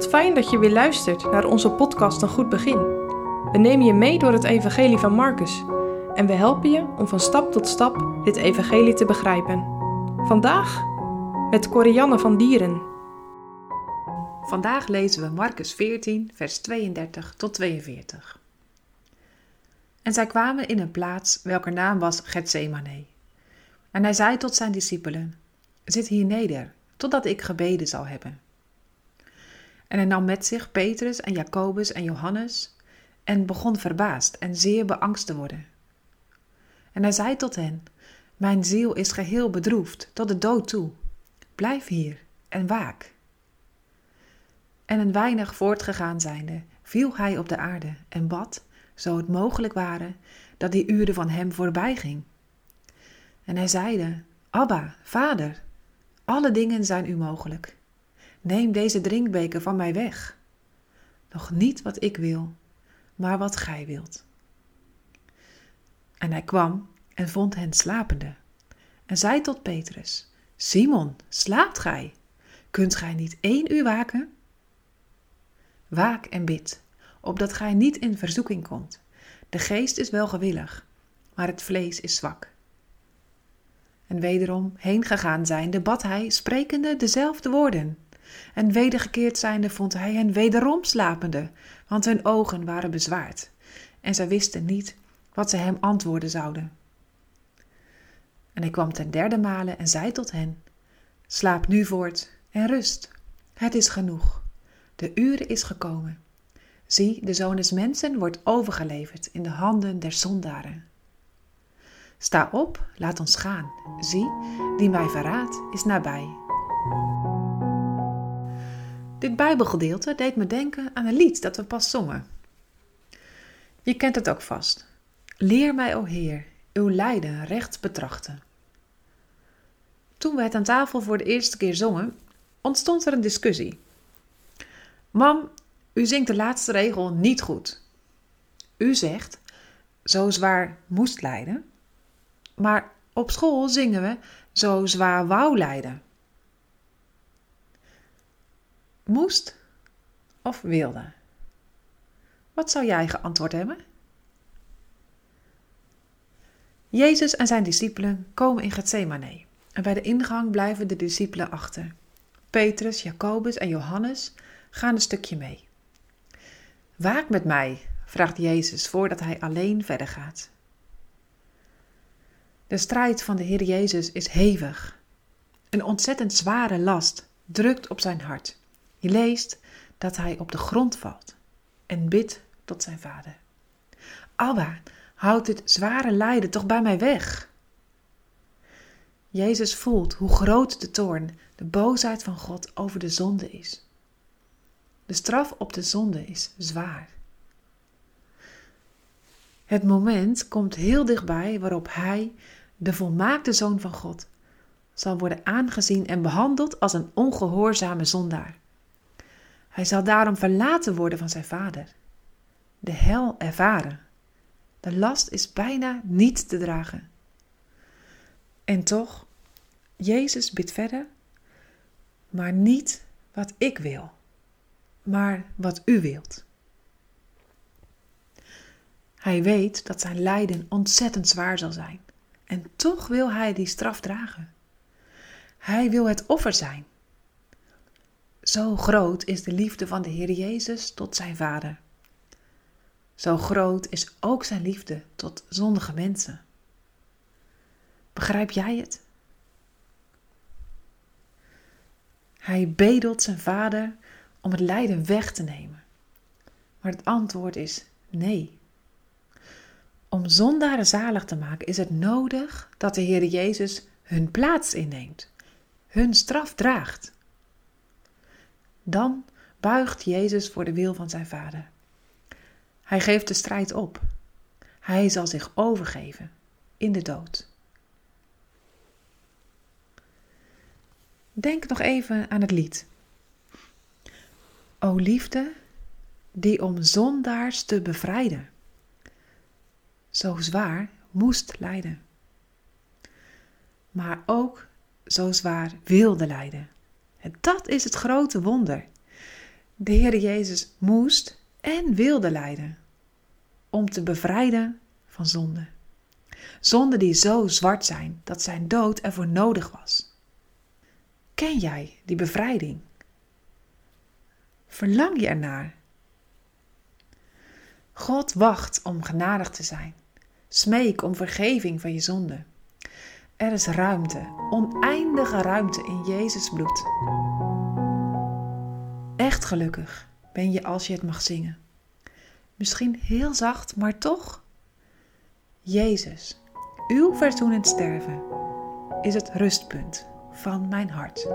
Wat fijn dat je weer luistert naar onze podcast Een Goed Begin. We nemen je mee door het Evangelie van Marcus en we helpen je om van stap tot stap dit Evangelie te begrijpen. Vandaag met Corianne van Dieren. Vandaag lezen we Marcus 14, vers 32 tot 42. En zij kwamen in een plaats welker naam was Gethsemane. En hij zei tot zijn discipelen: Zit hier neder, totdat ik gebeden zal hebben. En hij nam met zich Petrus en Jacobus en Johannes en begon verbaasd en zeer beangst te worden. En hij zei tot hen: Mijn ziel is geheel bedroefd tot de dood toe. Blijf hier en waak. En een weinig voortgegaan zijnde, viel hij op de aarde en bad, zo het mogelijk ware, dat die uren van hem voorbij ging. En hij zeide: Abba, vader, alle dingen zijn u mogelijk. Neem deze drinkbeker van mij weg. Nog niet wat ik wil, maar wat gij wilt. En hij kwam en vond hen slapende. En zei tot Petrus: Simon, slaapt gij? Kunt gij niet één uur waken? Waak en bid, opdat gij niet in verzoeking komt. De geest is wel gewillig, maar het vlees is zwak. En wederom heen gegaan zijnde, bad hij, sprekende dezelfde woorden. En wedergekeerd zijnde vond hij hen wederom slapende, want hun ogen waren bezwaard. En zij wisten niet wat zij hem antwoorden zouden. En hij kwam ten derde male en zei tot hen: Slaap nu voort en rust. Het is genoeg. De uren is gekomen. Zie, de zoon des mensen wordt overgeleverd in de handen der zondaren. Sta op, laat ons gaan. Zie, die mij verraadt, is nabij. Dit Bijbelgedeelte deed me denken aan een lied dat we pas zongen. Je kent het ook vast. Leer mij, o Heer, uw lijden recht betrachten. Toen we het aan tafel voor de eerste keer zongen, ontstond er een discussie. Mam, u zingt de laatste regel niet goed. U zegt, zo zwaar moest lijden, maar op school zingen we zo zwaar wou lijden. Moest of wilde? Wat zou jij geantwoord hebben? Jezus en zijn discipelen komen in Gethsemane en bij de ingang blijven de discipelen achter. Petrus, Jacobus en Johannes gaan een stukje mee. Waak met mij, vraagt Jezus voordat hij alleen verder gaat. De strijd van de Heer Jezus is hevig. Een ontzettend zware last drukt op zijn hart. Je leest dat hij op de grond valt en bidt tot zijn vader. Abba, houd dit zware lijden toch bij mij weg. Jezus voelt hoe groot de toorn, de boosheid van God over de zonde is. De straf op de zonde is zwaar. Het moment komt heel dichtbij waarop hij, de volmaakte zoon van God, zal worden aangezien en behandeld als een ongehoorzame zondaar. Hij zal daarom verlaten worden van zijn vader, de hel ervaren. De last is bijna niet te dragen. En toch, Jezus bidt verder, maar niet wat ik wil, maar wat u wilt. Hij weet dat zijn lijden ontzettend zwaar zal zijn. En toch wil hij die straf dragen. Hij wil het offer zijn. Zo groot is de liefde van de Heer Jezus tot zijn Vader. Zo groot is ook zijn liefde tot zondige mensen. Begrijp jij het? Hij bedelt zijn vader om het lijden weg te nemen. Maar het antwoord is nee. Om zondaren zalig te maken is het nodig dat de Heer Jezus hun plaats inneemt, hun straf draagt. Dan buigt Jezus voor de wil van zijn Vader. Hij geeft de strijd op. Hij zal zich overgeven in de dood. Denk nog even aan het lied. O liefde, die om zondaars te bevrijden, zo zwaar moest lijden, maar ook zo zwaar wilde lijden. Dat is het grote wonder. de Heer Jezus moest en wilde lijden om te bevrijden van zonde. Zonden die zo zwart zijn dat zijn dood ervoor nodig was. Ken jij die bevrijding? Verlang je ernaar? God wacht om genadig te zijn. Smeek om vergeving van je zonde. Er is ruimte, oneindige ruimte in Jezus bloed. Echt gelukkig ben je als je het mag zingen. Misschien heel zacht, maar toch. Jezus, uw verzoenend sterven is het rustpunt van mijn hart.